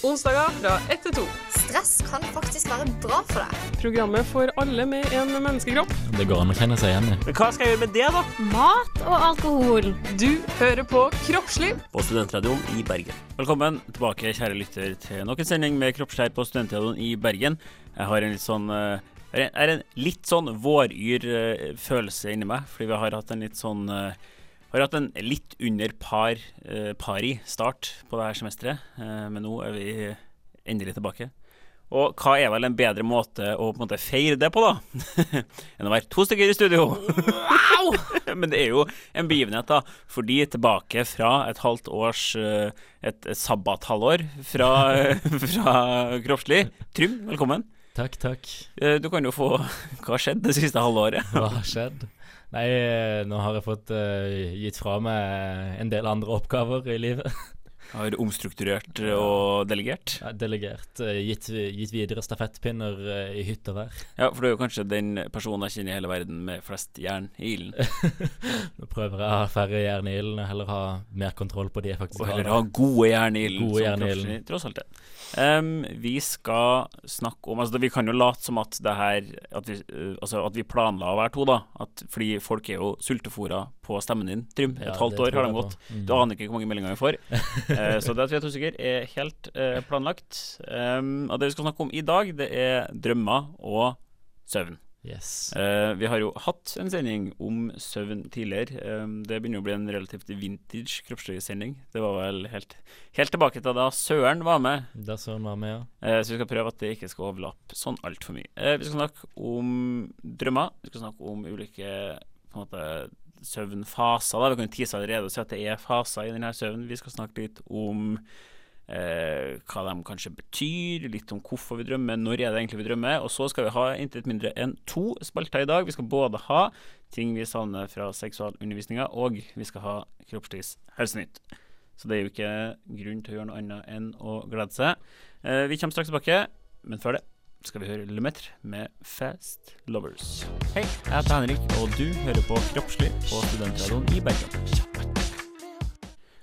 Onsdager fra 1 til 2. Stress kan faktisk være bra for deg. Programmet for alle med en menneskekropp. Det går an å kjenne seg igjen i. Men hva skal jeg gjøre med det, da? Mat og alkohol. Du hører på Kroppsliv. På Studentradioen i Bergen. Velkommen tilbake, kjære lytter, til nok en sending med Kroppsliv på Studentradioen i Bergen. Jeg har en litt sånn eh, jeg er en litt sånn våryr eh, følelse inni meg, fordi vi har hatt en litt sånn eh, har hatt en litt under par eh, pari start på det her semesteret, eh, men nå er vi endelig tilbake. Og hva er vel en bedre måte å på en måte feire det på, da? enn å være to stykker i studio. Wow! men det er jo en begivenhet, da. Fordi tilbake fra et halvt års eh, et, et sabbathalvår fra, fra Kroppslig. Trym, velkommen. Takk, takk. Eh, Du kan jo få Hva har skjedd det siste halvåret? Hva har skjedd? Nei, eh, nå har jeg fått uh, gitt fra meg en del andre oppgaver i livet. Har du omstrukturert og delegert? Ja, delegert, eh, gitt, gitt videre stafettpinner eh, i hytt og vær. Ja, for du er jo kanskje den personen jeg kjenner i hele verden med flest jern i ilden. Nå prøver jeg å ha færre jern i ilden, og heller ha mer kontroll på de jeg faktisk Og har. heller ha gode jern i ilden. Som jern Tross alt det. Em, vi skal snakke om Altså, vi kan jo late som at det her At vi, uh, altså, at vi planla å være to, da. At, fordi folk er jo sultefora på stemmen din, Trym. Et Ja, halvt år har de gått. Mm. Du aner ikke hvor mange meldinger vi får. uh, så det at vi er to stykker, er helt uh, planlagt. Um, og det vi skal snakke om i dag, det er drømmer og søvn. Yes. Eh, vi har jo hatt en sending om søvn tidligere. Um, det begynner å bli en relativt vintage kroppslig-sending. Det var vel helt, helt tilbake til da Søren var med. Da Søren var med, ja. Eh, så vi skal prøve at det ikke skal overlappe sånn altfor mye. Eh, vi skal snakke om drømmer. Vi skal snakke om ulike måte, søvnfaser. Da. Vi kan tise allerede og si at det er faser i denne søvnen. Vi skal snakke litt om eh, hva de kanskje betyr, litt om hvorfor vi drømmer, når er det egentlig vi drømmer. Og så skal vi ha intet mindre enn to spalter i dag. Vi skal både ha ting vi savner fra seksualundervisninga, og vi skal ha Kroppsligs helsenytt. Så det er jo ikke grunn til å gjøre noe annet enn å glede seg. Eh, vi kommer straks tilbake, men før det skal vi høre Lemetre med Fast Lovers. Hei, jeg heter Henrik, og du hører på Kroppslig på Studentradioen i Bergen.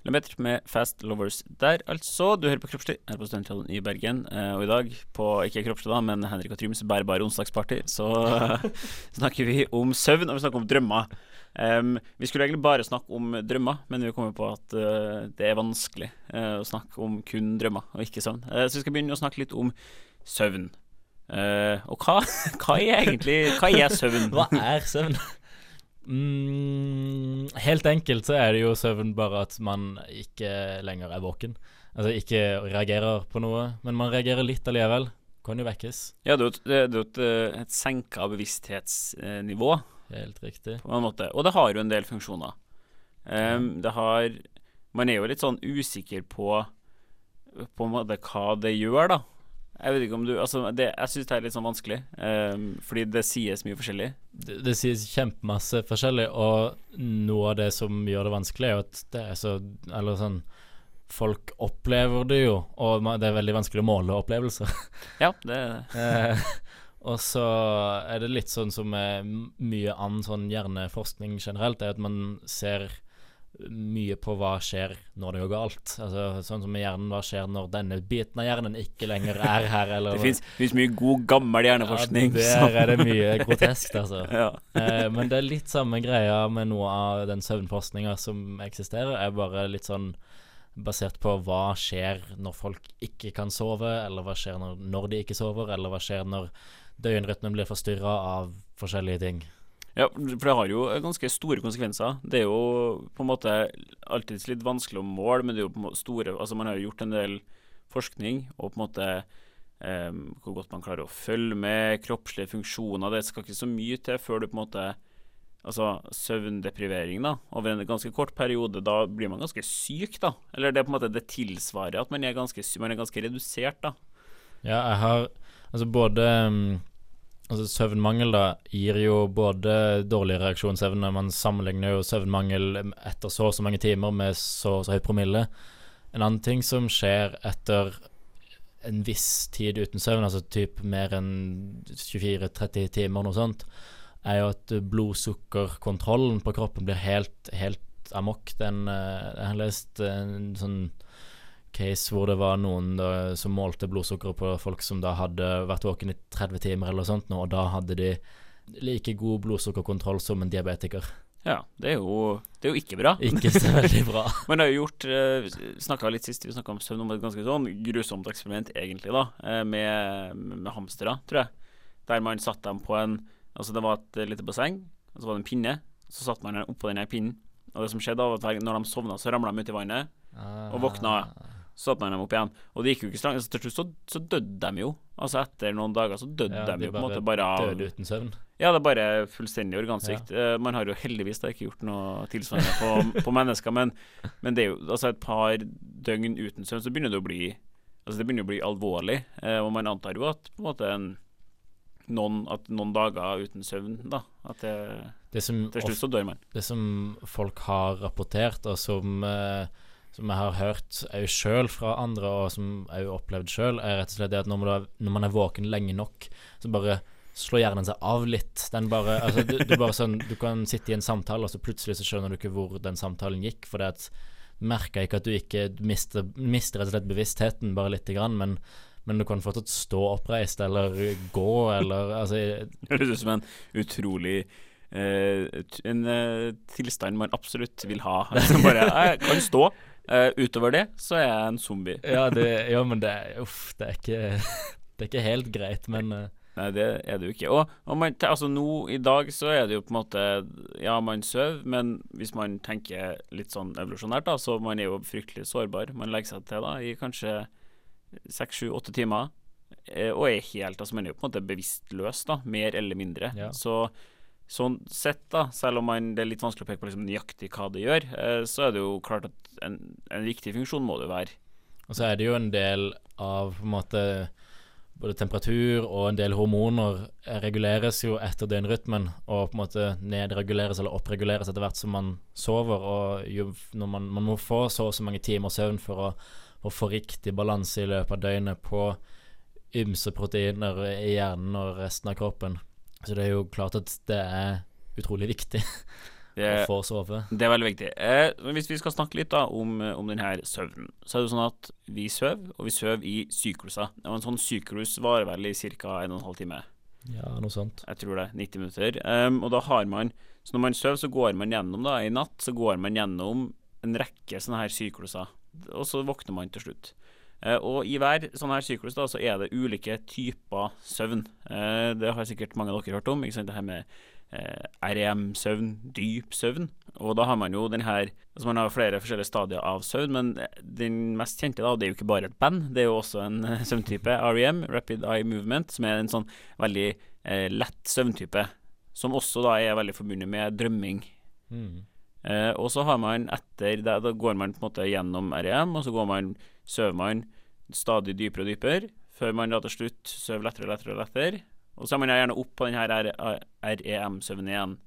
Lemetre med Fast Lovers der, altså. Du hører på Kroppstid her på Studentradioen i Bergen. Eh, og i dag, på ikke Kroppstid, da, men Henrik og Tryms bærbare onsdagsparty, så snakker vi om søvn, og vi snakker om drømmer. Um, vi skulle egentlig bare snakke om drømmer, men vi kommer på at uh, det er vanskelig uh, å snakke om kun drømmer, og ikke søvn. Uh, så vi skal begynne å snakke litt om søvn. Og hva, hva er egentlig Hva er søvn? Hva er søvn? Mm, helt enkelt så er det jo søvn bare at man ikke lenger er våken. Altså ikke reagerer på noe, men man reagerer litt allikevel. Kan jo vekkes. Ja, det er jo et, er et, eh, senka bevissthetsnivå, Helt riktig. på en måte. Og det har jo en del funksjoner. Em, det har Man er jo litt sånn usikker på På en måte hva det gjør, da. Jeg vet ikke om du Altså, det, jeg syns det er litt sånn vanskelig, um, fordi det sies mye forskjellig. Det, det sies kjempemasse forskjellig, og noe av det som gjør det vanskelig, er jo at det er så Eller sånn Folk opplever det jo, og det er veldig vanskelig å måle opplevelser. Ja, det er det. og så er det litt sånn som med mye annen sånn hjerneforskning generelt, er at man ser mye på hva skjer når det går galt. Altså Sånn som med hjernen, hva skjer når denne biten av hjernen ikke lenger er her, eller Det fins mye god, gammel hjerneforskning. Ja, der er det mye groteskt, altså. ja. Eh, men det er litt samme greia med noe av den søvnforskninga som eksisterer, er bare litt sånn basert på hva skjer når folk ikke kan sove, eller hva skjer når, når de ikke sover, eller hva skjer når døgnrytmen blir forstyrra av forskjellige ting. Ja, for det har jo ganske store konsekvenser. Det er jo på en måte alltid litt vanskelig å måle, men det er jo på en måte store Altså, man har jo gjort en del forskning, og på en måte em, hvor godt man klarer å følge med kroppslige funksjoner. Det skal ikke så mye til før du på en måte Altså søvndeprivering, da, over en ganske kort periode, da blir man ganske syk, da. Eller det er på en måte det tilsvarer at man er ganske, man er ganske redusert, da. Ja, jeg har Altså både mm, Altså Søvnmangel da gir jo både dårlig reaksjonsevne Man sammenligner jo søvnmangel etter så og så mange timer med så og så høy promille. En annen ting som skjer etter en viss tid uten søvn, altså typ mer enn 24-30 timer, noe sånt, er jo at blodsukkerkontrollen på kroppen blir helt, helt amok. Den, eh, jeg har lest en sånn case hvor det var noen da, som målte blodsukkeret på folk som da hadde vært våken i 30 timer eller sånt, nå, og da hadde de like god blodsukkerkontroll som en diabetiker. Ja, det er jo, det er jo ikke bra. Ikke så veldig bra. Man har jo gjort eh, Snakka litt sist vi snakka om søvn, om et ganske sånn grusomt eksperiment, egentlig, da, eh, med, med hamstere, tror jeg. Der man satte dem på en Altså, det var et lite basseng, og så var det en pinne. Så satte man den oppå denne pinnen, og det som skjedde, var at når de sovna, så ramla de uti vannet og våkna. Så man dem opp igjen. Og det gikk jo ikke så langt. Til slutt så, så døde de jo. Altså etter noen dager så døde Ja, de de jo på en måte bare av Døde uten søvn. Ja, det er bare fullstendig organsvikt. Eh, man har jo heldigvis da ikke gjort noe tilsvarende på, på mennesker, men, men det er jo altså et par døgn uten søvn, så begynner det å bli Altså det begynner å bli alvorlig, eh, og man antar jo at på en måte en, noen, at noen dager uten søvn, da At det, Det som, til slutt så dør man. det som folk har rapportert, og som, eh, som jeg har hørt òg sjøl fra andre, og som jeg har opplevd sjøl, er rett og slett det at når man, er- når man er våken lenge nok, så bare slår hjernen seg av litt. Den bare, altså, du, du, bare sånn, du kan sitte i en samtale, og så plutselig så skjønner du ikke hvor den samtalen gikk. For det merka ikke at du ikke mister, mister rett og slett bevisstheten bare lite grann, men, men du kan fortsatt stå oppreist eller gå eller altså Høres ut som en utrolig En eh, tilstand man absolutt vil ha. Som bare Jeg kan stå. Eh, utover det så er jeg en zombie. Ja, det, ja men det Uff, det er ikke Det er ikke helt greit, men eh, Nei, det er det jo ikke. Og, og man, altså nå i dag så er det jo på en måte Ja, man sover, men hvis man tenker litt sånn evolusjonært, da, så man er jo fryktelig sårbar. Man legger seg til da i kanskje seks, sju, åtte timer, eh, og er helt Altså man er jo på en måte bevisstløs, da, mer eller mindre. Ja. Så sånn sett, da, selv om man, det er litt vanskelig å peke på liksom nøyaktig hva det gjør, eh, så er det jo klart at en, en viktig funksjon må det være. Og så er det jo en del av på en måte både temperatur og en del hormoner reguleres jo etter døgnrytmen, og på en måte nedreguleres eller oppreguleres etter hvert som man sover. Og jo, når man, man må få så og så mange timer søvn for å, å få riktig balanse i løpet av døgnet på ymse proteiner i hjernen og resten av kroppen. Så det er jo klart at det er utrolig viktig Det, å få sove. Det er veldig viktig. Eh, men hvis vi skal snakke litt da om, om denne søvnen, så er det jo sånn at vi sover, og vi sover i sykluser. Og En sånn syklus varer vel i ca. 1 12 time. Ja, noe sånt. Jeg tror det. 90 minutter. Um, og da har man Så når man sover, så går man gjennom da, i natt så går man gjennom en rekke sånne her sykluser. Og så våkner man til slutt. Eh, og i hver sånn her syklus da, så er det ulike typer søvn. Eh, det har sikkert mange av dere hørt om. Ikke sant? Det her med eh, REM-søvn, dyp søvn. Og da har man jo den her Altså man har flere forskjellige stadier av søvn, men den mest kjente, da, og det er jo ikke bare et band, det er jo også en søvntype, REM, Rapid Eye Movement, som er en sånn veldig eh, lett søvntype. Som også da er veldig forbundet med drømming. Mm. Eh, og så har man etter det, Da går man på en måte gjennom REM, og så går man, sover man stadig dypere og dypere, før man da til slutt sover lettere og lettere og lettere. Og så er man gjerne opp på denne REM-søvnen igjen.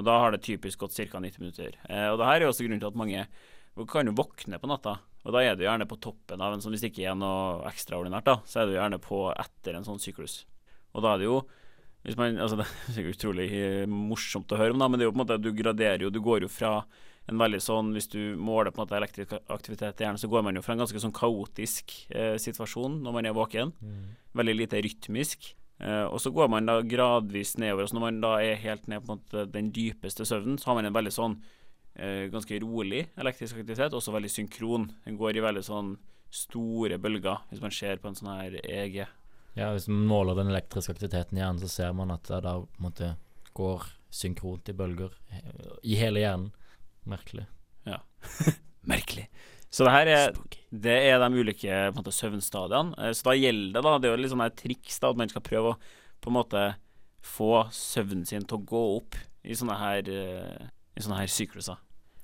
Og da har det typisk gått ca. 90 minutter. Eh, og det her er også grunnen til at mange kan jo våkne på natta. Og da er du gjerne på toppen av en sånn, hvis det ikke er noe ekstraordinært, da, så er du gjerne på etter en sånn syklus. Og da er det jo man, altså Det er utrolig eh, morsomt å høre om, da, men det er jo på en måte du graderer jo Du går jo fra en veldig sånn Hvis du måler på en måte elektrisk aktivitet i hjernen, så går man jo fra en ganske sånn kaotisk eh, situasjon når man er våken. Veldig lite rytmisk. Eh, og så går man da gradvis nedover. Så når man da er helt ned på måte den dypeste søvnen, så har man en veldig sånn eh, ganske rolig elektrisk aktivitet, også veldig synkron. Den går i veldig sånn store bølger, hvis man ser på en sånn her EG. Ja, hvis man måler den elektriske aktiviteten i hjernen, så ser man at det da på en måte går synkront i bølger i hele hjernen. Merkelig. Merkelig. Så det her er, det er de ulike måte, søvnstadiene. Eh, Så da gjelder det, da, det er jo litt sånn triks, da, at man skal prøve å på en måte få søvnen sin til å gå opp i sånne her, eh, i sånne her sykluser.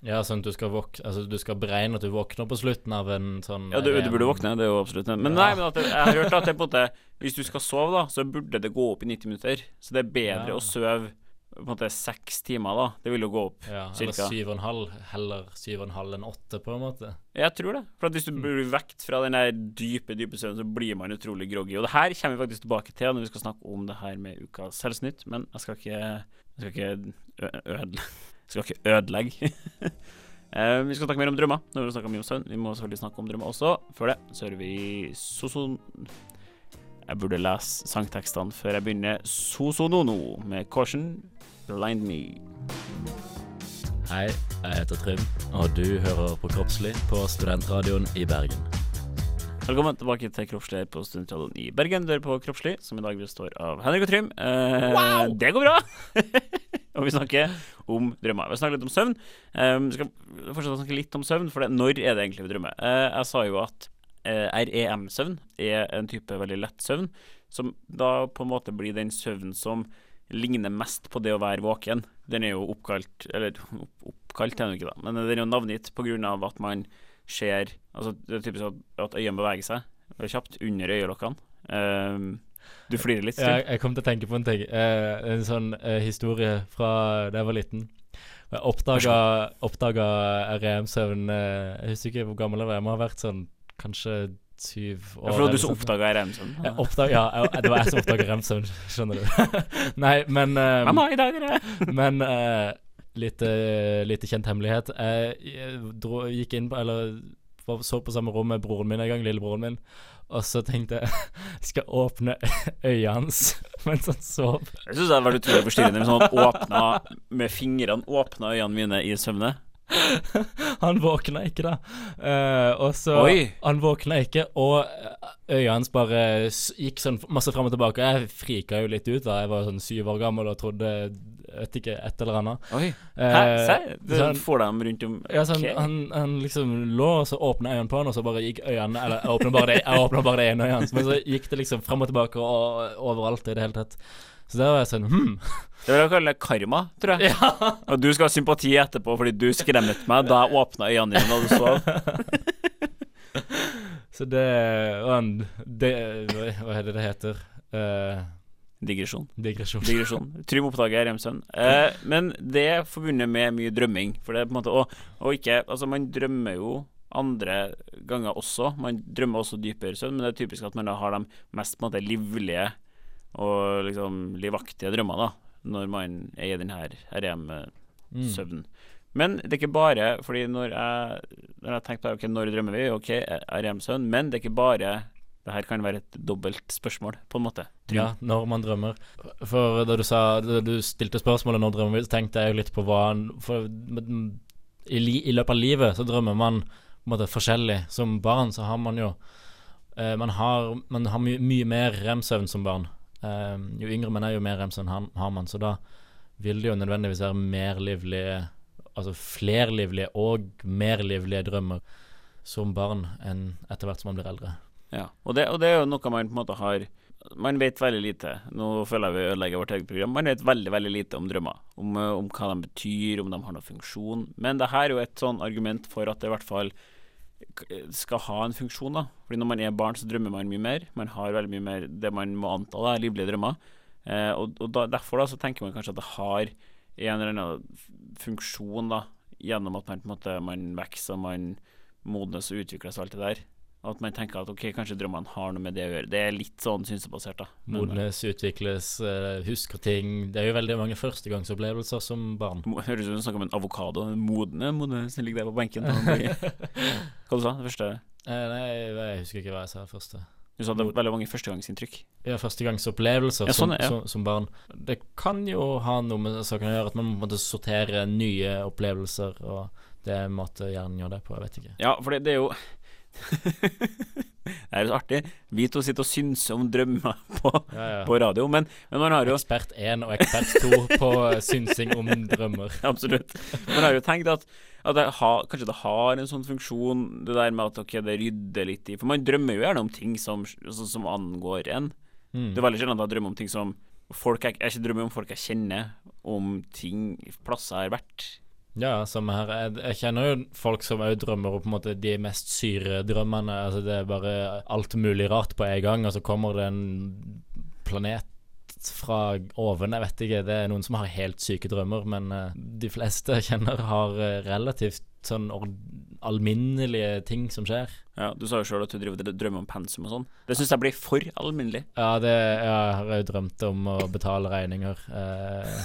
Ja, sånn at du skal våk altså du skal beregne at du våkner på slutten av en sånn Ja, du, du burde våkne, det er jo absolutt Men Ja. nei, men det, jeg har hørt at det på en måte hvis du skal sove, da, så burde det gå opp i 90 minutter. Så det er bedre Ja. å sove på en måte seks timer, da. Det vil jo gå opp. Ja, eller cirka. syv og en halv, heller syv og en halv enn åtte, på en måte. Jeg tror det. For at hvis du Mm. blir vekt fra den der dype, dype søvnen, så blir man utrolig groggy. Og det her kommer vi faktisk tilbake til når vi skal snakke om det her med ukas Helsenytt, men jeg skal ikke Jeg skal ikke ødelegge. Skal ikke ødelegge Eh, vi skal snakke mer om drømmer når vi mye om søvn. Vi må selvfølgelig snakke om drømmer også. Før det så hører vi Soson... Jeg burde lese sangtekstene før jeg begynner. Sosonono med Caution Blind Me. Hei, jeg heter Trym, og du hører på Kroppslig på Studentradioen i Bergen. Velkommen tilbake til Kroppslig på Studentradioen i Bergen. Du hører på Kroppslig, som i dag består av Henrik og Trym. Eh, Det går bra! og vi snakker om drømmer. Vi snakker litt om søvn. Eh, vi skal fortsette å snakke litt om søvn, for det, når er det egentlig vi drømmer? Eh, jeg sa jo at eh, REM-søvn er en type veldig lett søvn, som da på en måte blir den søvnen som ligner mest på det å være våken. Den er jo oppkalt Eller opp, oppkalt er den ikke, da, men den er jo navngitt av at man ser Altså, det er typisk at, at øynene beveger seg kjapt under øyelokkene. Um, du flirer litt. Ja, jeg, kom til å tenke på en ting. Eh, en sånn eh, historie fra da jeg var liten. Jeg oppdaga REM-søvn eh, Jeg husker ikke hvor gammel jeg var. Jeg må ha vært sånn kanskje syv år. Ja, for det var du som oppdaga REM-søvn. Ja, det var jeg som oppdaga REM-søvn, skjønner du. Nei, men um, Mamma, i dag er det Men uh, lite, lite kjent hemmelighet. Jeg, dro, gikk inn på Eller så på samme rom med broren min en gang, lillebroren min. Og så tenkte jeg jeg skal åpne øynene hans mens han sov. Jeg syns det hadde vært utrolig forstyrrende hvis han åpna med fingrene åpna øynene mine i søvne. Han våkna ikke, da. Uh, og så Oi. Han våkna ikke, og øynene hans bare gikk sånn masse fram og tilbake. Jeg frika jo litt ut da jeg var sånn syv år gammel og trodde vet ikke, et eller annet. Oi. Eh, Hæ? Se, du han- får dem rundt om Ja, så han, han, han liksom lå, og så åpna øynene på han, og så bare gikk øynene Eller jeg åpna bare, det- jeg åpnet bare det ene øyet hans, men så gikk det liksom fram og tilbake og overalt i det hele tatt. Så der var jeg sånn Hm. Det vil jeg kalle karma, tror jeg. Ja. Og du skal ha sympati etterpå fordi du skremmet meg da jeg åpna øynene dine da du sov. Så det Og en det, Hva er det det heter? Uh, Digresjon. digresjon. Digresjon. Trym oppdager REM-søvn. Eh, men det er forbundet med mye drømming. For det er på en måte Og, og ikke Altså, man drømmer jo andre ganger også. Man drømmer også dypere søvn, men det er typisk at man da har de mest på en måte livlige og liksom livaktige drømmer, da, når man er i den her Mm. REM-søvnen. Men det er ikke bare Fordi når jeg Når jeg tenkte ok, når drømmer vi? Ok, REM-søvn. Men det er ikke bare Det her kan være et dobbelt spørsmål, på en måte. Trym. Ja, når man drømmer. For da du sa Da du stilte spørsmålet når drømmer vi, så tenkte jeg jo litt på hva For i, li, i løpet av livet så drømmer man på en måte forskjellig. Som barn så har man jo eh, Man har, man har my, mye mer rem-søvn som barn. Eh, jo yngre man er, jo mer rem-søvn har, har man. Så da vil det jo nødvendigvis være mer livlige Altså flerlivlige og mer livlige drømmer som barn enn etter hvert som man blir eldre. Ja, og det, og det er jo noe man på en måte har Man vet veldig lite. Nå føler jeg vi ødelegger vårt eget program. Man vet veldig veldig lite om drømmer. Om, eh, om hva de betyr, om de har noen funksjon. Men det her er jo et sånn argument for at det i hvert fall skal ha en funksjon. da Fordi når man er barn, så drømmer man mye mer. Man har veldig mye mer det man må anta da, livlige drømmer. Eh, og og da, derfor da så tenker man kanskje at det har en eller annen funksjon da gjennom at man på en måte Man vokser man modnes og utvikles og alt det der. At man tenker at ok, kanskje drømmene har noe med det å gjøre. Det er litt sånn synsebasert, da. Modnes, utvikles, eh, husker ting. Det er jo veldig mange førstegangsopplevelser som barn. Høres ut som du snakker om en avokado. Modne, modne som ligger der på benken. Hva du sa du? Det første Eh, nei, jeg husker ikke hva jeg sa første. Du sa det er veldig mange førstegangsinntrykk. Ja, førstegangsopplevelser Ja, sånn, som, ja. som, som barn. Det kan jo ha noe med saken å gjøre at man må på en måte sortere nye opplevelser, og det er en måte hjernen gjør det på. Jeg vet ikke. Ja, for det, det er jo Det er jo så artig. Vi to sitter og synser om drømmer på, Ja, ja. på radio, men, men man har jo Ekspert 1 og ekspert 2 på synsing om drømmer. Absolutt. Man har jo tenkt at, at det har, kanskje det har en sånn funksjon, det der med at okay, det rydder litt i For man drømmer jo gjerne om ting som, som, som angår en. Mm. Det er veldig sjelden at jeg drømmer om ting som folk jeg, jeg ikke drømmer om folk jeg kjenner, om ting, plasser jeg har vært. Ja, samme her. Jeg, jeg kjenner jo folk som òg drømmer om på en måte de mest syre drømmene. Altså det er bare alt mulig rart på en gang, og så kommer det en planet fra oven. Jeg vet ikke. Det er noen som har helt syke drømmer, men eh, de fleste jeg kjenner, har eh, relativt sånn alminnelige ting som skjer. Ja, Du sa jo sjøl at du driver drømmer om pensum og sånn. Det syns jeg blir for alminnelig. Ja, det, jeg har òg drømt om å betale regninger. Eh,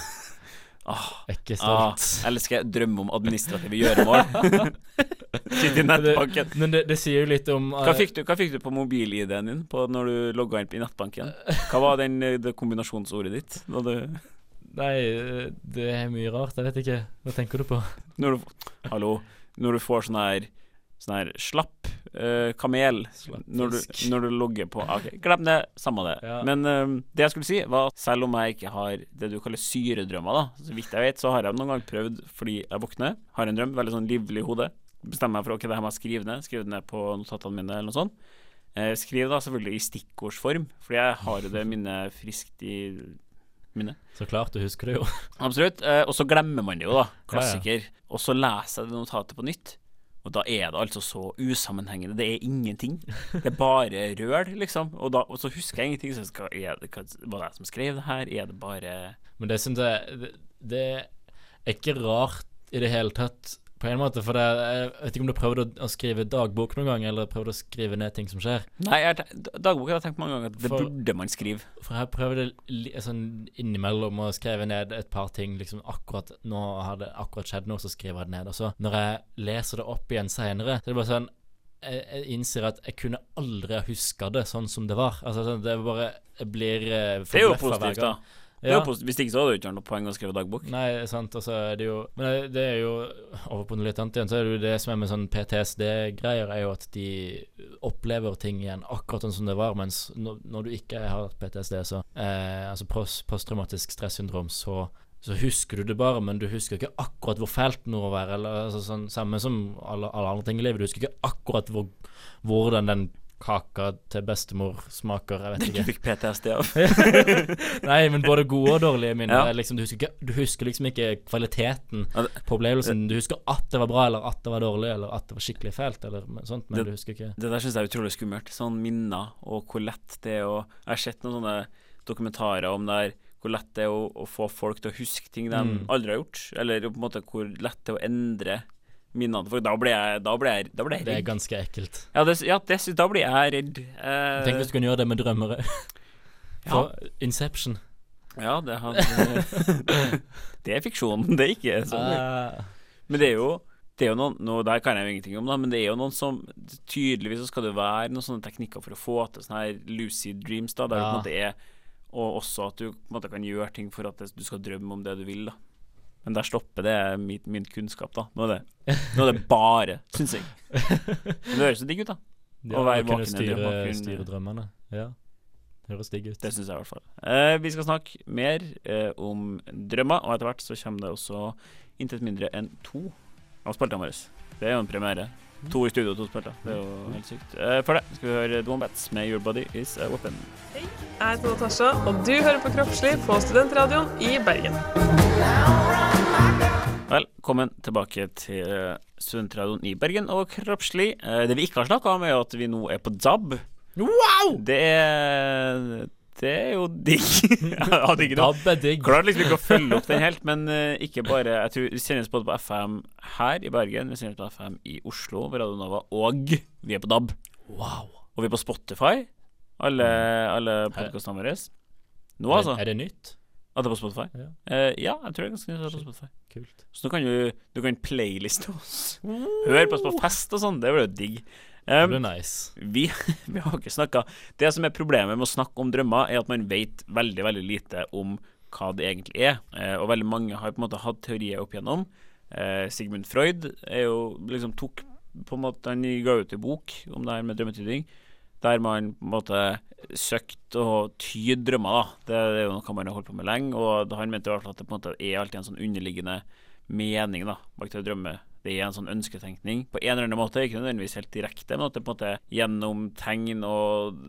Ah, Jeg stolt. ikke ah, elsker drømme om administrative gjøremål. Sitte i nettbanken. Men det, det sier jo litt om Hva eh, fikk du, hva fikk du på mobil-ID-en din på når du logga inn i nettbanken? Hva var den, eh, det kombinasjonsordet ditt? Når du, Nei, eh, det er mye rart. Jeg vet ikke. Hva tenker du på? når du Hallo. Når du får sånn her Sånn her slapp uh, kamel når du, når du logger på ah, Ok, glem det. Samme det. Ja. Men um, det jeg skulle si, var at selv om jeg ikke har det du kaller syredrømmer, da Så vidt jeg vet, så har jeg noen gang prøvd fordi jeg våkner, har en drøm, veldig sånn livlig hode. Bestemmer meg for ok, det her må jeg skrive ned. Skrive ned på notatene mine, eller noe sånt. Eh, skriv da selvfølgelig i stikkordsform, fordi jeg har det minnet friskt i minnet. Så klart, du husker det jo. Absolutt. Eh, og så glemmer man det jo, da. Ja, ja. Klassiker. Og så leser jeg det notatet på nytt. Og da er det altså så usammenhengende. Det er ingenting. Det er bare røl, liksom. Og, da, og så husker jeg ingenting. Så skal, er det, hva, var det som skrev det her? Er det bare Men det syns jeg det, det er ikke rart i det hele tatt, på en måte. For det, jeg vet ikke om du prøvde å, å skrive dagbok noen gang, eller prøvde å skrive ned ting som skjer. Nei, jeg, har dagbok har jeg tenkt mange ganger at det For- burde man skrive. For jeg prøvde li, sånn innimellom å skrive ned et par ting. Liksom akkurat Nå har det akkurat skjedd noe, så skriver jeg det ned. Og så når jeg leser det opp igjen seinere, så er det bare sånn jeg, jeg innser at jeg kunne aldri ha huska det sånn som det var. Altså sånn, Det er bare Jeg blir eh, Det er jo forbløffa hver positivt, da. gang. Det er jo positivt. Hvis ikke så hadde det jo ikke vært noe poeng å skrive dagbok. Nei, sant, og så er det jo Men det- det er jo Over på noe litt annet igjen, så er det jo det som er med sånn PTSD-greier, er jo at de opplever ting igjen akkurat sånn som det var, mens når du ikke har PTSD, så eh, Altså posttraumatisk stressyndrom, så så husker du det bare, men du husker ikke akkurat hvor fælt noe var. Eller altså, sånn, Samme som alle, alle andre ting i livet. Du husker ikke akkurat hvor, hvordan den kaka til bestemor smaker. Jeg vet Du ikke. fikk PTSD av. Nei, men både gode og dårlige minner. Ja. Liksom, du, husker ikke, du husker liksom ikke kvaliteten på opplevelsen. Du husker at det var bra, eller at det var dårlig, eller at det var skikkelig fælt, eller sånt, men Det- du husker ikke Det der syns jeg er utrolig skummelt. Sånn minner, og hvor lett det er å Jeg har sett noen sånne dokumentarer om det her, hvor lett det er å, å få folk til å huske ting de Mm. aldri har gjort, eller på en måte hvor lett det er å endre minnene. For da blir jeg, da blir jeg, da blir jeg Det er ganske ekkelt. Ja, det, ja det, da blir jeg redd. Eh, Tenk hvis du kunne gjøre det med drømmere. ja, For Inception. ja, det hadde Det er fiksjon, det er ikke sånn. Men det er jo det er jo noen, nå, Der kan jeg jo ingenting om, da, men det er jo noen som Tydeligvis så skal det være noen sånne teknikker for å få til sånne her lucid dreams, da, der Ja. det er Og også at du på en måte kan gjøre ting for at du skal drømme om det du vil, da. Men der stopper det min, min kunnskap, da. Nå er det, nå er det bare, synsing. Men det høres jo digg ut, da. ja, Å være våken i styre, drømmen. styre drømmene. Ja. Høres digg ut. Det syns jeg i hvert fall. Eh, vi skal snakke mer eh, om drømmer, og etter hvert så kommer det også intet mindre enn to av spaltene våre. Det er jo en premiere. To i studio, to spalter. Det er jo helt sykt. Eh, før det skal vi høre The Bats med Your Body Is A Weapon. Jeg heter Natasha, og du hører på Kroppslig på Studentradioen i Bergen. Velkommen tilbake til eh, Studentradioen i Bergen og Kroppslig. Eh, det vi ikke har snakka om, er jo at vi nå er på DAB. Wow! Det er Det er jo digg. Hadde ikke noe DAB er digg. Klarte liksom ikke å følge opp den helt, men eh, ikke bare Jeg tror Vi sendes både på FM her i Bergen, vi sendes på FM i Oslo ved Radio Nova, og vi er på DAB. Wow. Og vi er på Spotify, alle, alle podkastene våre. Nå, altså. Er det nytt? At det er på Spotify? Ja. Uh, ja, jeg tror det ganske nytt at det på Spotify. Kult. Så nå kan du, du kan playliste oss. Høre på oss på fest og sånn. Det blir jo digg. Det Um, blir nice. vi, vi har ikke snakka Det som er problemet med å snakke om drømmer, er at man vet veldig veldig lite om hva det egentlig er. Uh, og veldig mange har på en måte hatt teorier opp igjennom. Uh, Sigmund Freud er jo liksom tok på en måte Han ga ut en bok om det her med drømmetyding, der man på en måte søkte å tyde drømmer. da Det, det er jo noe man har holdt på med lenge, og han mente i hvert fall at det på en måte er alltid en sånn underliggende mening da bak det å drømme. Det er en sånn ønsketenkning på en eller annen måte, ikke nødvendigvis helt direkte, men at det på en måte gjennom tegn og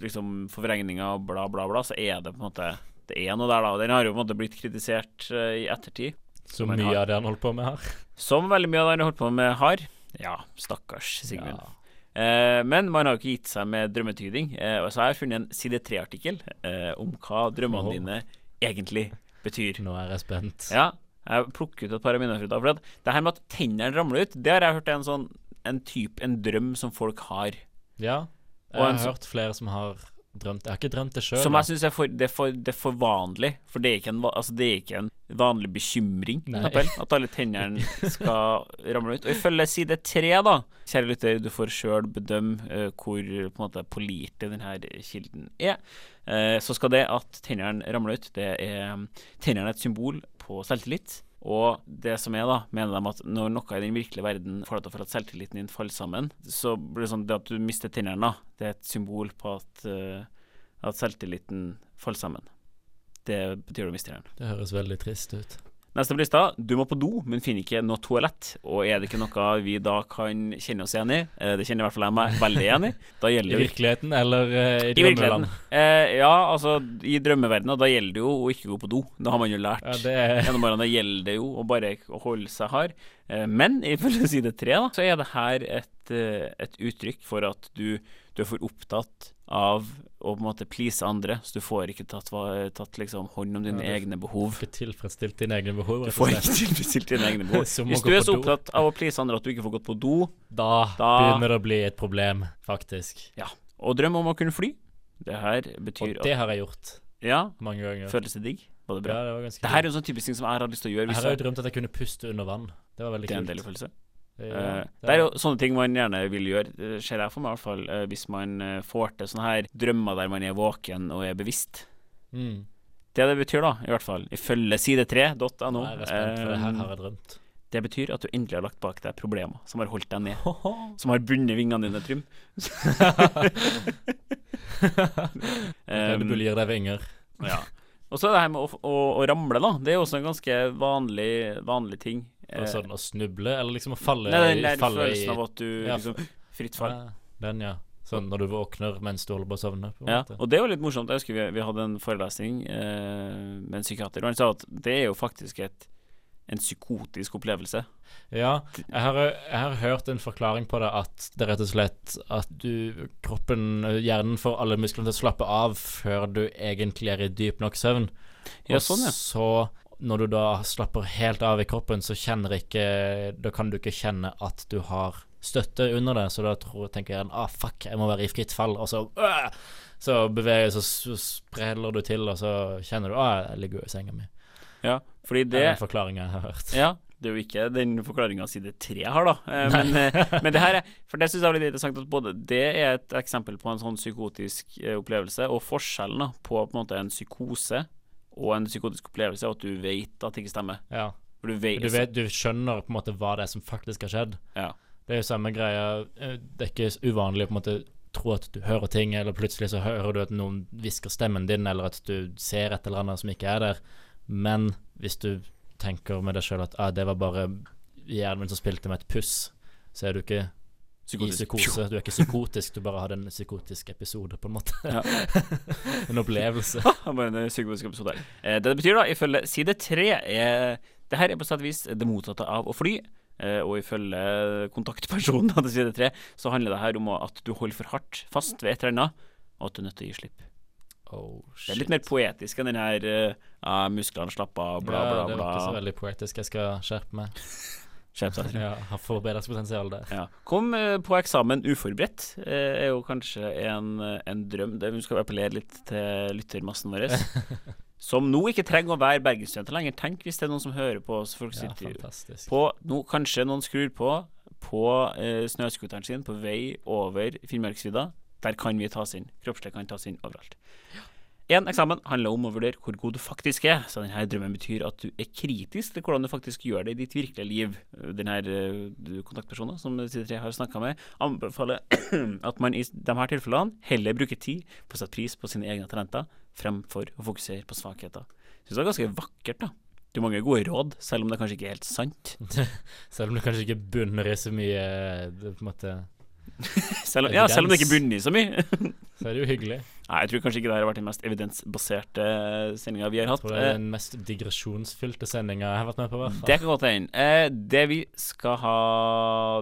liksom forvrengninger og bla, bla, bla, så er det på en måte Det er noe der, da. Og den har jo på en måte blitt kritisert uh, i ettertid. Som mye har- av det han holdt på med her. Som veldig mye av det han holdt på med, har. Ja, stakkars Sigmund. Ja. Eh, men man har jo ikke gitt seg med drømmetyding. Eh, og så har jeg funnet en side tre-artikkel eh, om hva drømmene dine egentlig betyr. Nå er jeg spent. Ja, jeg plukker ut et par av mine. For det her med at tennene ramler ut, det har jeg hørt er en sånn en type, en drøm som folk har. Ja. Jeg har hørt flere som har drømt Jeg har ikke drømt det sjøl. Som jeg syns er, for- det er, for- det er for vanlig. For det er ikke en, altså, det er ikke en vanlig bekymring, Nei. at alle tennene skal ramle ut. Og ifølge side tre, da, kjære lytter, du får sjøl bedømme uh, hvor på en måte pålitelig denne kilden er. Uh, så skal det at tennene ramler ut, det er Tennene er et symbol på selvtillit. Og det som er, da, mener de at når noe i den virkelige verden får deg til å føle at selvtilliten din faller sammen, så blir det sånn det at du mister tennene, det er et symbol på at, uh, at selvtilliten faller sammen. Det betyr du mister tennene. Det høres veldig trist ut. Neste på lista, du må på do, men finner ikke noe toalett. Og er det ikke noe vi da kan kjenne oss igjen i, eh, det kjenner i hvert fall jeg meg veldig igjen i, da I virkeligheten eller eh, i i drømmeland? Eh, ja, altså, i drømmeverdenen, da gjelder det jo å ikke gå på do. Det har man jo lært. Ja, det er Gjennom årene gjelder det jo å bare holde seg hard. Eh, Men ifølge side tre da, så er det her et, eh, et uttrykk for at du, du er for opptatt av å på en måte please andre, så du får ikke tatt, tatt liksom hånd om dine Ja, egne behov. ikke tilfredsstilt dine egne behov. Du får ikke tilfredsstilt dine egne behov. Hvis du er så opptatt av å please andre at du ikke får gått på do, Da, Da- begynner det å bli et problem, faktisk. Ja. og drøm om å kunne fly Det her betyr Og det har jeg gjort Ja, mange ganger. føles det digg? Var det bra? Ja, det var ganske Det her er en sånn typisk ting som jeg har lyst til å gjøre. Jeg har jo jeg, drømt at jeg kunne puste under vann. Det var veldig kult. det er en del følelse. Ja, Eh, det det er jo sånne ting man gjerne vil gjøre, eh, ser jeg for meg i hvert fall, eh, hvis man får til sånne her drømmer der man er våken og er bevisst. mm. Det det betyr, da, i hvert fall, ifølge side3.no, Nå er jeg spent, for det det betyr at du endelig har lagt bak deg problemer som har holdt deg ned. Som har bundet vingene dine, Trym. Du Um, gir deg vinger. ja. Og så er det her med å, å, å ramle, da. Det er jo også en ganske vanlig, vanlig ting. Og sånn å snuble, eller liksom å falle, Nei, nei, nei, falle følelsen i av at du Ja. liksom Fritt fall. Den, ja. Sånn når du våkner mens du holder på å sovne. På Ja, måte. og det er jo litt morsomt. Jeg husker vi, vi hadde en forelesning eh, med en psykiater, og han sa at det er jo faktisk et, en psykotisk opplevelse. Ja, jeg har, jeg har hørt en forklaring på det at det er rett og slett at du Kroppen, hjernen får alle musklene til å slappe av før du egentlig er i dyp nok søvn. Ja, og sånn, ja. så når du da slapper helt av i kroppen, så kjenner ikke Da kan du ikke kjenne at du har støtte under det, så da tror, tenker jeg ah, fuck, jeg må være i fritt fall, og så øh, Så beveger så, så spreller du til, og så kjenner du ah, jeg ligger jo i senga mi. Ja, fordi Det det er den forklaringa jeg har hørt. Ja, det er jo ikke den forklaringa side tre har, da. Eh, men, eh, men det her er For det syns jeg er litt interessant at både det er et eksempel på en sånn psykotisk eh, opplevelse, og forskjellen da på på en måte en psykose og en psykotisk opplevelse er at du vet at det ikke stemmer. Ja. Du vet, Du, vet, du skjønner på en måte hva det er som faktisk har skjedd. Ja. Det er jo samme greia eh, Det er ikke uvanlig å på en måte tro at du hører ting, eller plutselig så hører du at noen hvisker stemmen din, eller at du ser et eller annet som ikke er der. Men hvis du tenker med deg sjøl at ah, det var bare hjernen min som spilte med et puss, så er du ikke i psykose. Du er ikke psykotisk, du bare hadde en psykotisk episode, på en måte. Ja. en opplevelse. Bare en psykotisk episode her. Eh, det betyr, da, ifølge side tre er Det her er på sett og vis det motsatte av å fly. Eh, og ifølge kontaktpersonen til side tre, så handler det her om at du holder for hardt fast ved et eller annet, og at du er nødt til å gi slipp. Oh, Det er litt mer poetisk enn den her uh, musklene slapper av, bla, bla, bla, det var ikke så veldig poetisk. Jeg skal skjerpe meg. Skjerp deg. Ja, har forbedringspotensial der. Ja. Kom eh, på eksamen uforberedt, eh, er jo kanskje en, en drøm. Det skal appellere litt til lyttermassen vår. som nå ikke trenger å være bergensstudenter lenger. Tenk hvis det er noen som hører på oss. Folk Ja, sitter fantastisk. på nå, Kanskje noen skrur på på eh, snøscooteren sin på vei over Finnmarksvidda. Der kan vi tas inn. Kroppslig kan tas inn overalt. En eksamen handler om å vurdere hvor god du faktisk er. Så denne drømmen betyr at du er kritisk til hvordan du faktisk gjør det i ditt virkelige liv. Denne uh, kontaktpersonen som de tre har snakka med, anbefaler at man i de her tilfellene heller bruker tid på å sette pris på sine egne talenter fremfor å fokusere på svakheter. Syns det er ganske vakkert, da. Du har mange gode råd, selv om det kanskje ikke er helt sant. Selv om det kanskje ikke bunner i så mye på en måte, Selv om, ja, selv om det ikke bunner i så mye. Så er det jo hyggelig. Nei, jeg tror kanskje ikke det har vært den mest evidensbaserte sendinga vi har hatt. Jeg tror det er Eh, den mest digresjonsfylte sendinga jeg har vært med på. i hvert fall. Det kan godt hende. Eh, det vi skal ha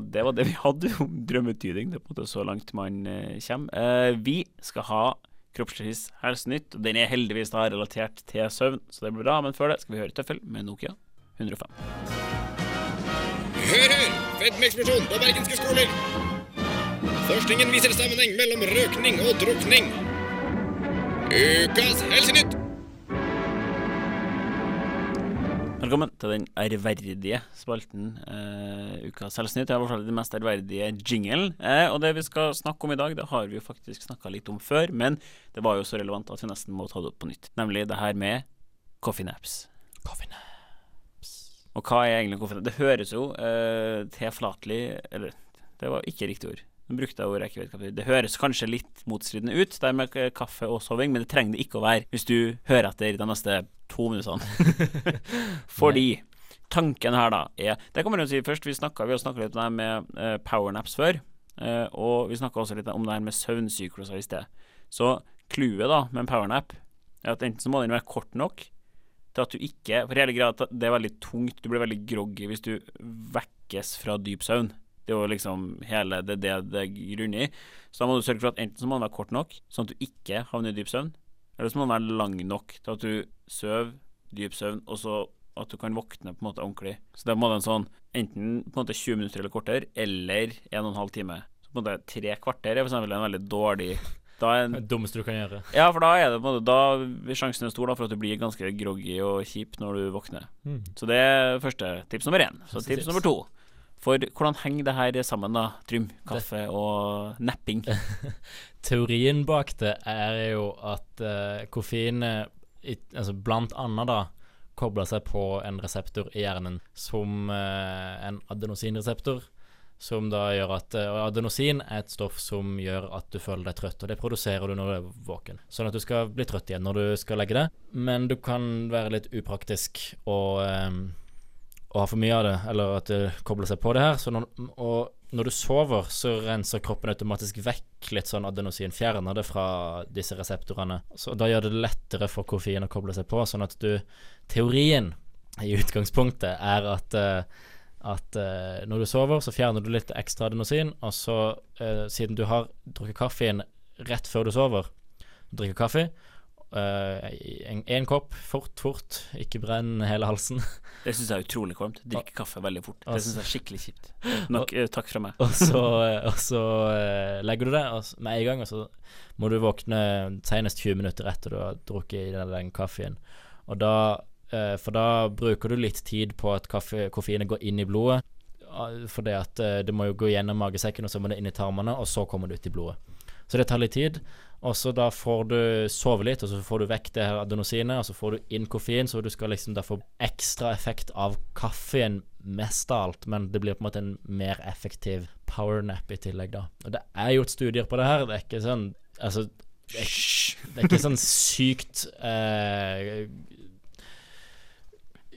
Det var det vi hadde om drømmetyding. Det er på en måte så langt man eh, kommer. Eh, vi skal ha Kroppsligvis helsenytt. Den er heldigvis da relatert til søvn, så det blir bra. Men før det skal vi høre Tøffel med Nokia 105. Hør, hør! Fedmeeksplosjon på bergenske skoler! Forskningen viser sammenheng mellom røkning og drukning. Ukas Helsenytt! Velkommen til den ærverdige spalten uh, Ukas Helsenytt. Det er i hvert fall den mest ærverdige jinglen. Eh, og det vi skal snakke om i dag, det har vi jo faktisk snakka litt om før, men det var jo så relevant at vi nesten må ta det opp på nytt. Nemlig det her med coffee naps. Coffee naps. Og hva er egentlig coffee naps? Det høres jo eh, tilflatelig Eller, det var ikke riktig ord. Nå brukte jeg ordet jeg det. Høres kanskje litt motstridende ut, det med kaffe og soving, men det trenger det ikke å være hvis du hører etter de neste to minuttene. Fordi tanken her, da, er Det kan man jo si først. Vi, snakka litt om det her med eh, powernaps før. eh, og vi snakka også litt om det her med søvnsykluser i sted. Så clouet da med en powernap er at enten så må den være kort nok til at du ikke For hele greia det er veldig tungt, du blir veldig groggy hvis du vekkes fra dyp søvn. Det er jo liksom hele det det det grunner i. Så da må du sørge for at enten så må den være kort nok, sånn at du ikke havner i dyp søvn, eller så må den være lang nok til at du sover dyp søvn, og så at du kan våkne på en måte ordentlig. Så da må den sånn enten på en måte 20 minutter eller kortere, eller 1 12 time. Så på en måte tre kvarter er for eksempel en veldig dårlig da er en, Det dummeste du kan gjøre. Ja, for da er det på en måte Da sjansen er stor da for at du blir ganske groggy og kjip når du våkner. Mm. Så det er første tips nummer én. Så tips, tips. nummer to. For hvordan henger det her sammen, da? Trym, kaffe og napping. Teorien bak det er jo at uh, koffein eh, altså blant annet da kobler seg på en reseptor i hjernen som uh, en adenosinreseptor, som da gjør at uh, adenosin er et stoff som gjør at du føler deg trøtt, og det produserer du når du er våken. Sånn at du skal bli trøtt igjen når du skal legge deg, men du kan være litt upraktisk og eh, å ha for mye av det, eller at det kobler seg på det her. Når, og når du sover, så renser kroppen automatisk vekk litt sånn adenosin, fjerner det fra disse reseptorene. Så da gjør det lettere for koffein å koble seg på, sånn at du Teorien i utgangspunktet er at uh, at eh, når du sover, så fjerner du litt ekstra adenosin, og så, eh, siden du har drukket kaffen rett før du sover, drikker kaffe eh, en, kopp, fort, fort, ikke brenn hele halsen. Det syns jeg er utrolig kvalmt. Drikke kaffe veldig fort. Det Altså- syns jeg er skikkelig kjipt. Nok, og, takk fra meg. Og så, og så eh, legger du det med en gang, og så må du våkne senest 20 minutter etter du har drukket i den, den kaffen. Og da, eh, for da bruker du litt tid på at kaffe, koffeinet går inn i blodet. For det, at eh, det må jo gå gjennom magesekken, og så må det inn i tarmene, og så kommer det ut i blodet. Så det tar litt tid. Og så da får du sove litt, og så får du vekk det her adenosinet, og så får du inn koffein, så du skal liksom da få ekstra effekt av kaffen mest av alt, men det blir på en måte en mer effektiv powernap i tillegg, da. Og det er gjort studier på det her, det er ikke sånn Altså, det er, det er ikke sånn sykt eh,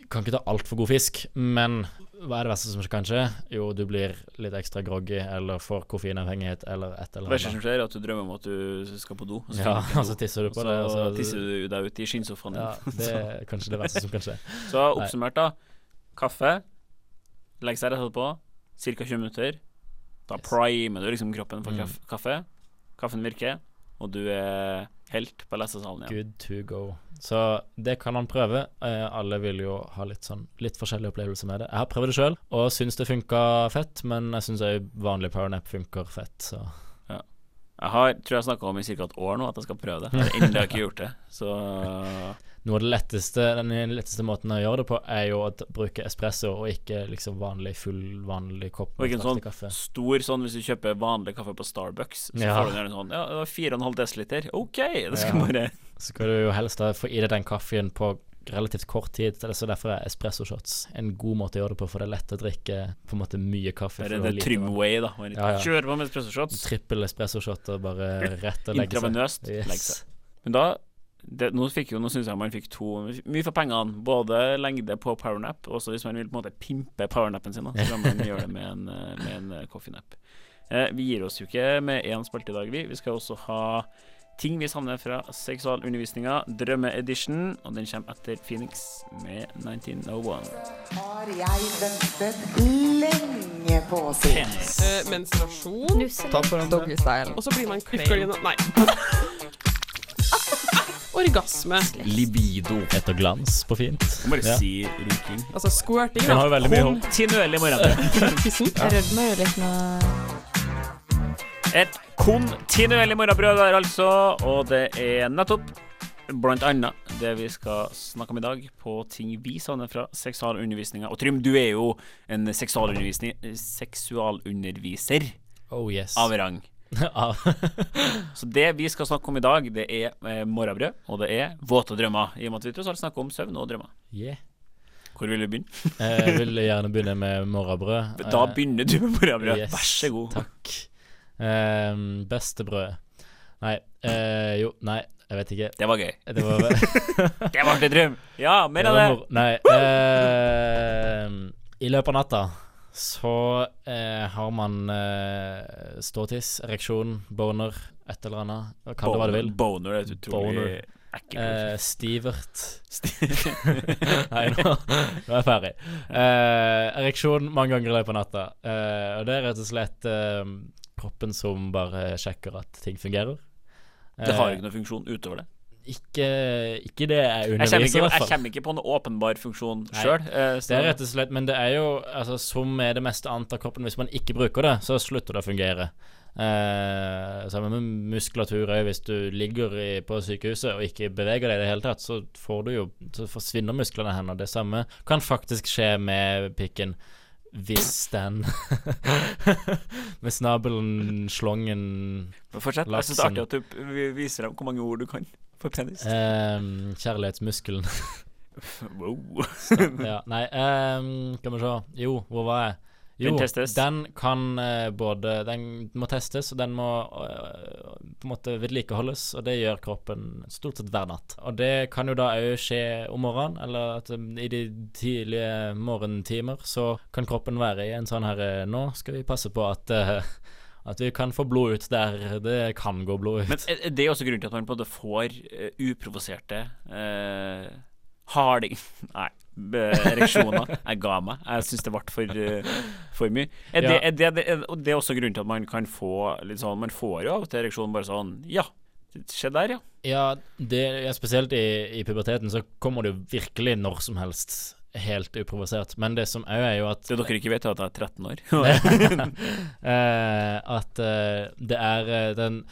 Kan ikke ta altfor god fisk, men hva er det verste som kan skje? Jo, du blir litt ekstra groggy, eller får koffeinavhengighet, eller et eller annet. Det verste som skjer, er at du drømmer om at du skal på do. og så Ja, du og så tisser du på det, og så så tisser du deg ut i skinnsofaen Ja, det er kanskje det verste som kan skje. Så oppsummert, da. Kaffe. Legg seg rett etterpå. Ca. 20 minutter. Da Yes. primer du liksom kroppen for Mm. kaffe. Kaffen virker, og du er helt på lesesalen igjen. Good to go. Så det kan man prøve. Eh, alle vil jo ha litt sånn litt forskjellige opplevelser med det. Jeg har prøvd det sjøl og syns det funka fett, men jeg syns òg vanlig powernap funker fett, så Jeg har, tror jeg snakka om i ca. et år nå at jeg skal prøve det. Jeg har ikke gjort det. Så Noe av det letteste Den letteste måten å gjøre det på, er jo å bruke espresso, og ikke liksom vanlig full vanlig kopp Og ikke en sånn kaffe. stor sånn hvis du kjøper vanlig kaffe på Starbucks, så Ja. får du gjerne sånn Ja, det var 4,5 dl. OK, det skal Ja. bare Så skal du jo helst da få i deg den kaffen på relativt kort tid, så derfor er espresso shots en god måte å gjøre det på, for det er lett å drikke på en måte mye kaffe. Det er det lite trim vann. way, da. Bare Ja, ja. Kjør på med espresso shots. Trippel espresso shot og bare rett og legge seg. Intravenøst. Yes. Legge seg. Men da det, Nå fikk jo, nå syns jeg man fikk to mye for pengene. Både lengde på powernap, og også hvis man vil på en måte pimpe powernappen sin, så kan man gjøre det med en, med en coffeenap. Eh, vi gir oss jo ikke med én spalte i dag, vi. Vi skal også ha ting vi savner fra seksualundervisninga, Drømmeedition, og den kommer etter Phoenix med 1901. har jeg ventet lenge på å si. Eh, menstruasjon. Doggystyle. Og så blir man klein. Nei. Orgasme. Libido. Etter glans på fint. Må bare Ja. si runking. Altså squirting, Den har jo veldig mye håp. Kontinuerlig morgen. Tissen. Jeg rødmer jo litt nå. Et kontinuerlig morgenbrød der, altså. Og det er nettopp blant annet det vi skal snakke om i dag, på ting vi savner fra seksualundervisninga. Og Trym, du er jo en seksualunderviser Oh yes. av rang. Så det vi skal snakke om i dag, det er eh, morgenbrød, og det er våte drømmer. I og med at vi tross alt snakker om søvn og drømmer. yeah. Hvor vil du begynne? Eh, Jeg vil gjerne begynne med morgenbrød. Da Eh, begynner du med morgenbrød. yes, Vær så god. Takk. Um, beste brød Nei, eh, jo, nei, jeg vet ikke. Det var gøy. Det var Det var en drøm. Ja, mer av det. Var, Nei. eh, I løpet av natta så eh, har man eh, ståtiss, ereksjon, boner, et eller annet. Kall det hva du vil. Boner er et utrolig Boner. Eh, stivert. Nei, nå, nå er jeg ferdig. Eh, ereksjon mange ganger i løpet av natta. Eh, og det er rett og slett eh, kroppen som bare sjekker at ting fungerer. Det har Eh, ikke noen funksjon utover det. ikke, ikke det jeg underviser, i hvert jeg kommer ikke på noen åpenbar funksjon sjøl. Det er rett og slett Men det er jo altså, som med det meste annet av kroppen, hvis man ikke bruker det, så slutter det å fungere. Eh, Sammen med muskulatur òg. Hvis du ligger i, på sykehuset og ikke beveger deg i det hele tatt, så får du jo Så forsvinner musklene hen. Og det samme kan faktisk skje med pikken. Hvis den Med snabelen, slongen Fortsett. Jeg syns det er artig at du viser dem hvor mange ord du kan for penis. Um, Kjærlighetsmuskelen. Wow. ja, nei, skal vi se. Jo, hvor var jeg? Jo, Den testes. den kan uh, både Den må testes, og den må uh, på en måte vedlikeholdes, og det gjør kroppen stort sett hver natt. Og det kan jo da òg skje om morgenen, eller at um, i de tidlige morgentimer så kan kroppen være i en sånn her Nå skal vi passe på at uh, at vi kan få blod ut der det kan gå blod ut. Men er er også grunnen til at man både får uh, uprovoserte uh, harding Nei, ereksjoner. Jeg ga meg. Jeg syns det ble for, eh, for mye. Er det, er det, er, det er også grunnen til at man kan få litt sånn Man får jo av og til ereksjon bare sånn Ja, det skjedde der, ja. Ja, det, ja spesielt i, i puberteten så kommer det jo virkelig når som helst helt uprovosert. Men det som òg er jo at Det dere ikke vet, er at jeg er 13 år. eh, At eh, det er den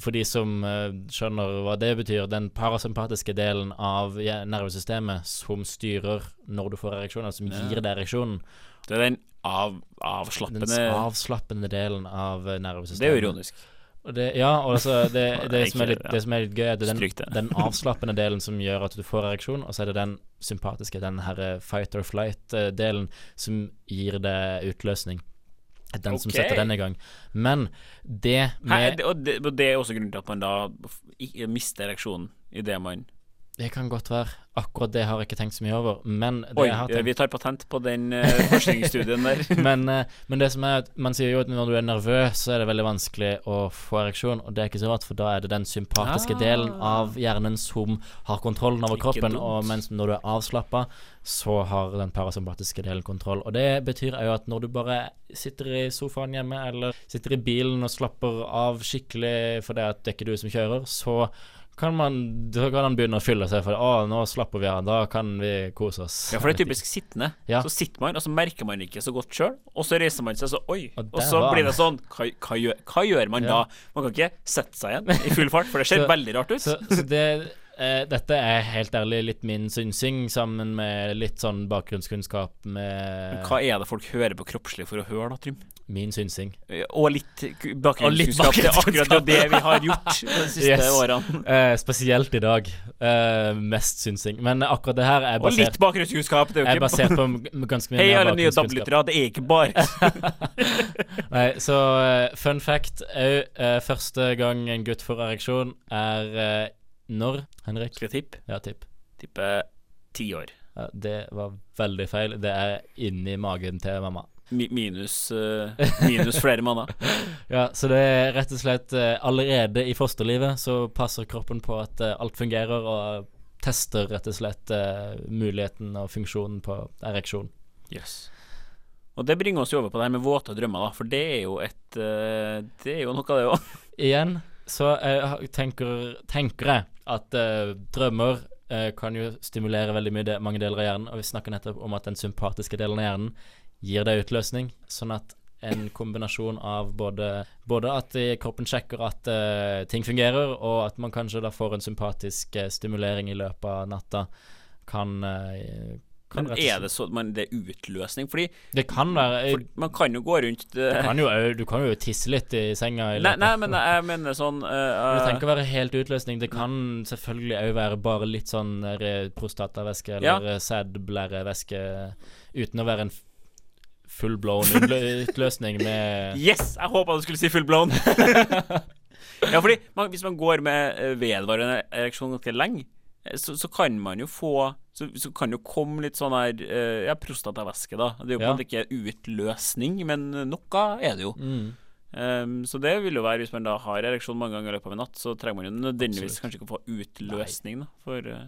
For de som eh, skjønner hva det betyr, den parasympatiske delen av nervesystemet som styrer når du får ereksjoner, som gir deg ereksjonen. Det er den av, Den avslappende avslappende delen av nervesystemet. Det er jo ironisk. Og det, ja, og altså, det, det, Ikke- som litt, det som er litt gøy, er at det er den, den avslappende delen som gjør at du får ereksjon, og så er det den sympatiske, den her eh, fight or flight-delen, som gir deg utløsning. Den som setter den i gang. Men det Hæ, med det, og, det, og det er også grunnen til at man da mister ereksjonen idet man Det kan godt være. Akkurat det har jeg ikke tenkt så mye over. Men det Oi, jeg har eh, tenkt vi tar patent på den uh, forskningsstudien der. men, uh, men det som er at man sier jo at når du er nervøs, så er det veldig vanskelig å få ereksjon. Og det er ikke så rart, for da er det den sympatiske Ah. delen av hjernen som har kontrollen over kroppen. Og mens når du er avslappa, så har den parasympatiske delen kontroll. Og det betyr jo at når du bare sitter i sofaen hjemme, eller sitter i bilen og slapper av skikkelig fordi at det er ikke du som kjører, så kan man Da kan han begynne å fylle seg for Å, nå slapper vi av. Da kan vi kose oss. Ja, for det er typisk sittende. Ja. Så sitter man, og så merker man ikke så godt sjøl, og så reiser man seg så Oi. Og Og, så blir det sånn hva, hva, gjør, hva gjør man Ja. da? Man kan ikke sette seg igjen i full fart, for det ser Så- veldig rart ut. Så, så det eh, Dette er helt ærlig litt min synsing, sammen med litt sånn bakgrunnskunnskap med Hva er det folk hører på kroppslig for å høre, da, Trym? Min synsing. Og litt bakgrunnskunnskap. Det er akkurat det vi har gjort de siste Yes. årene. Eh, spesielt i dag. Eh, mest synsing. Men akkurat det her er Og litt bakgrunnskunnskap. Det er er basert på ganske mye Hei, alle nye. DAB-lyttere. Det er ikke bare Nei, så eh, fun fact òg. første gang en gutt får ereksjon, er eh, når, Henrik? Skal jeg tippe? Ja, tipp. Tipper ti år. Ja, det var veldig feil. Det er inni magen til mamma. Mi minus, eh, minus flere måneder. Ja, så det er rett og slett eh, allerede i fosterlivet så passer kroppen på at eh, alt fungerer, og tester rett og slett muligheten og funksjonen på ereksjon. Yes. Og det bringer oss jo over på det her med våte drømmer, da, for det er jo et Det er jo noe av det òg. Igjen så jeg tenker, tenker jeg at uh, drømmer uh, kan jo stimulere veldig mye de, mange deler av hjernen, og vi snakker nettopp om at den sympatiske delen av hjernen gir deg utløsning, sånn at en kombinasjon av både, både at eh, kroppen sjekker at uh, ting fungerer, og at man kanskje da får en sympatisk uh, stimulering i løpet av natta. Kan, uh, kan Men er det så man, det er utløsning? Fordi Det kan være for man kan jo gå rundt det, du kan, jo, du kan jo tisse litt i senga. I Nei, nei, men jeg mener sånn Men Det trenger ikke å være helt utløsning. Det kan selvfølgelig òg være bare litt sånn prostatavæske eller Ja. sædblærevæske uten å være en f- full blown utløsning med Yes! Jeg håpa du skulle si full blown. ja, fordi man, hvis man går med eh, vedvarende ereksjon ganske lenge, eh, så, så kan man jo få så, så kan jo komme litt sånn her eh, Ja, prostatavæske, da. Det er jo på en Ja. måte ikke utløsning, men noe er det jo. mm. Um, så det vil jo være hvis man da har ereksjon mange ganger i løpet av en natt, så trenger man jo nødvendigvis Absolutt. kanskje ikke å få utløsning, da. For eh,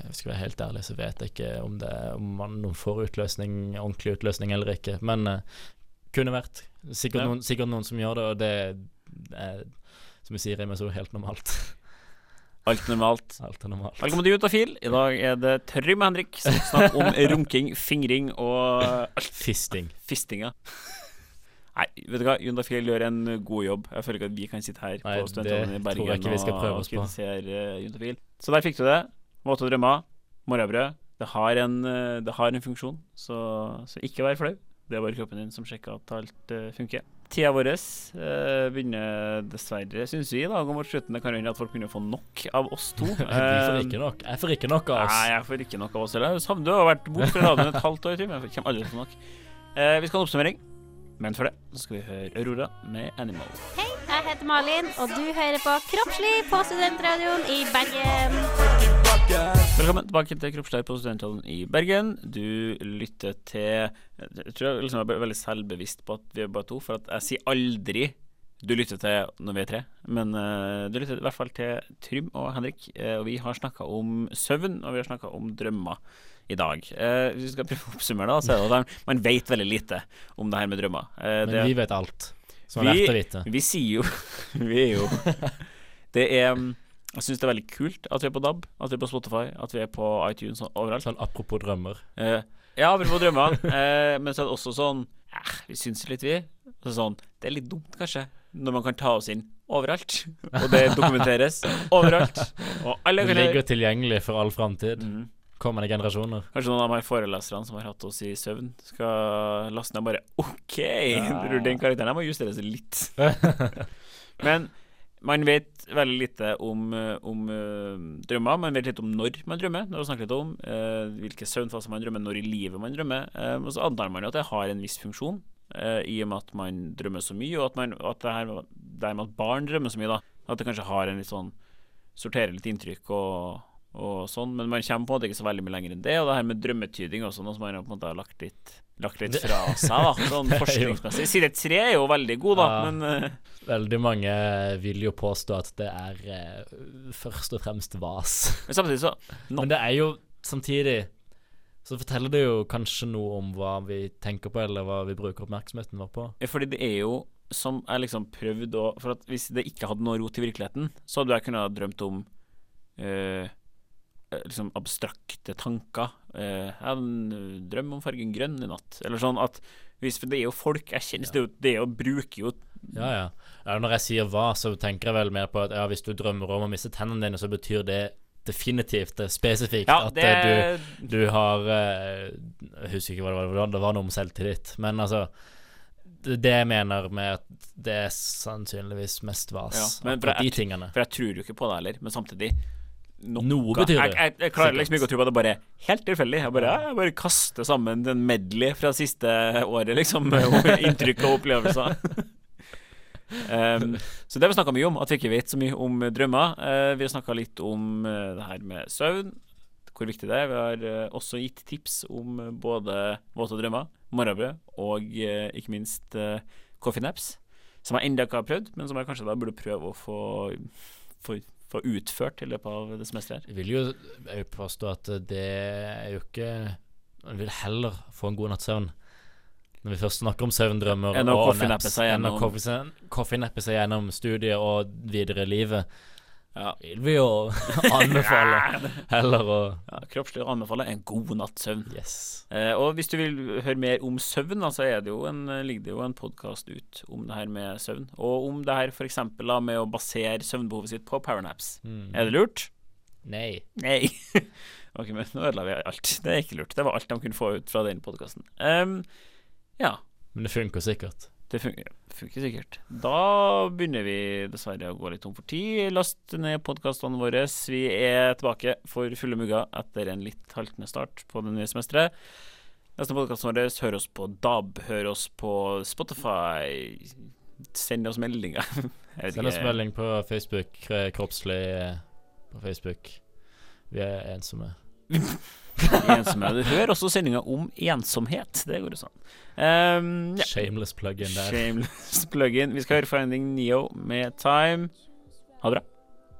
Jeg skal være helt ærlig, så vet jeg ikke om, det, om man får utløsning, ordentlig utløsning eller ikke. Men uh, kunne vært. Sikkert, Ja. noen, sikkert noen som gjør det, og det er, som vi sier i så helt normalt. alt normalt. Alt er normalt. Velkommen til Jutafil. I dag er det Trym og Henrik som snakker om runking, fingring og alt Fisting. fistinga. Nei, vet du hva, Juntafil gjør en god jobb. Jeg føler ikke at vi kan sitte her Nei, på studentene i Bergen jeg og kritisere uh, Juntafil. Så der fikk du det. Våte drømmer, morgenbrød. Det har en, eh, det har en funksjon, så, så ikke vær flau. Det er bare kroppen din som sjekker at alt eh, funker. Tida vår eh, begynner dessverre, syns vi, da, gå mot slutten. Det kan hende at folk begynner å få nok av oss to. Vi får ikke nok. Jeg får ikke nok av oss. Nei, jeg får ikke nok av oss heller. Du har vært borte fra radioen et halvt år, Trym. Jeg kommer aldri til å få nok. Eh, vi skal ha en oppsummering, men før det så skal vi høre Aurora med 'Animal'. Hei, jeg heter Malin, og du hører på Kroppslig på Studentradioen i Bergen. Velkommen tilbake til Kroppslig på Studenthallen i Bergen. Du lytter til Jeg tror jeg liksom er veldig selvbevisst på at vi er bare to, for at jeg sier aldri du lytter til når vi er tre, men uh, du lytter i hvert fall til Trym og Henrik. Uh, og vi har snakka om søvn, og vi har snakka om drømmer i dag. Uh, hvis vi skal prøve å oppsummere, da, så er det at man vet veldig lite om det her med drømmer. Men det, vi vet alt. Som er Vi- verdt å vite. vi sier jo Vi er jo Det er mm, Jeg syns det er veldig kult at vi er på DAB, at vi er på Spotify, at vi er på iTunes og overalt. Sånn apropos drømmer. Eh, ja, apropos drømmene. eh, men så er det også sånn eh, Vi syns litt, vi. Så sånn Det er litt dumt, kanskje, når man kan ta oss inn overalt. Og det dokumenteres overalt. Og alle Det ligger tilgjengelig for all framtid. Mhm. Kommende generasjoner. Kanskje noen av meg foreleserne som har hatt oss i søvn, skal laste ned bare OK, den karakteren her må justeres litt. Men man vet veldig lite om, eh, om eh, drømmer. Man vet litt om når man drømmer. Det har vi litt om eh, Hvilke søvnfaser man drømmer, når i livet man drømmer. Og så antar man at det har en viss funksjon, i og med at man drømmer så mye, og at, man, at det her det med at barn drømmer så mye, da, at det kanskje har en litt sånn Sorterer litt inntrykk og, og sånn, men man kommer på måte ikke så veldig mye lenger enn det. Og det her med drømmetyding også, noe som man på en måte har lagt litt, lagt litt fra seg, da, sånn Det forskningsmessig. Side tre er jo veldig god, da, Ja. men uh, Veldig mange vil jo påstå at det er uh, først og fremst vas. Men samtidig så no. Men det er jo samtidig Så forteller det jo kanskje noe om hva vi tenker på, eller hva vi bruker oppmerksomheten vår på. Fordi det er jo som jeg liksom prøvde å For at hvis det ikke hadde noe rot i virkeligheten, så hadde jeg kunnet ha drømt om eh, liksom abstrakte tanker. Eh, jeg hadde en eh, drøm om fargen grønn i natt. Eller sånn at hvis, For det er jo folk jeg kjenner, ja. det er jo, det er jo bruker jo Ja, ja. ja. Når jeg sier hva, så tenker jeg vel mer på at ja, hvis du drømmer om å miste tennene dine, så betyr det definitivt, det spesifikt, Ja, det at du, du har eh, Jeg husker ikke hva det var, det var noe om selvtillit. Men altså det, jeg mener med at det er sannsynligvis mest vas, Ja, men for de jeg- tingene. For jeg tror jo ikke på det heller, men samtidig noe, Noe betyr det, Jeg, jeg, jeg klarer liksom ikke å tro på at det bare helt tilfeldig. Jeg bare, jeg bare kaster sammen den medley fra siste året, liksom. Inntrykk og opplevelser. um, så det har vi snakka mye om, at vi ikke vet så mye om drømmer. Uh, vi har snakka litt om uh, det her med søvn, hvor viktig det er. Vi har uh, også gitt tips om eh, både våte drømmer, morgenbrød og eh, ikke minst uh, coffee naps. Som jeg ennå ikke har prøvd, men som jeg kanskje da burde prøve å få, få, få utført i løpet av det semesteret. her. Jeg vil jo jeg påstå at det er jo ikke Man vil heller få en god natts søvn. Når vi først snakker om søvndrømmer Enn å og naps, enn å coffee-nappe seg gjennom studiet og videre i livet. Ja. vil vi jo anbefale heller å Ja, kroppslig å anbefale en god natts søvn. Yes. Eh, og hvis du vil høre mer om søvn, så er det en, ligger det jo en podkast ut om det her med søvn. Og om det her f.eks. med å basere søvnbehovet sitt på powernaps. Er det lurt? Nei. Nei. ok, men nå ødela vi alt. Det er ikke lurt. Det var alt de kunne få ut fra den podkasten. ja, Men det funker sikkert. Det funker, funker sikkert. Da begynner vi dessverre å gå litt tom for tid. Last ned podkastene våre. Vi er tilbake for fulle mugger etter en litt haltende start på det nye semesteret. Neste podkast vår, hør oss på DAB, hør oss på Spotify. Send oss meldinger. Send oss melding på Facebook. Kroppslig eh, på Facebook. Vi er ensomme. Ensomhet. Hør også sendinga om ensomhet. Det går jo sånn. Um, ja. Shameless plug-in der. Shameless plug-in. Vi skal høre Finding Neo med Time. Ha det bra.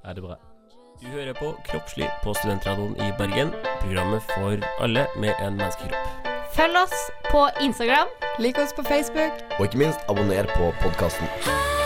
Er det bra? Du hører på Kroppslig på Studentradioen i Bergen. Programmet for alle med en menneskekropp. Følg oss på Instagram. Lik oss på Facebook. Og ikke minst, abonner på podkasten.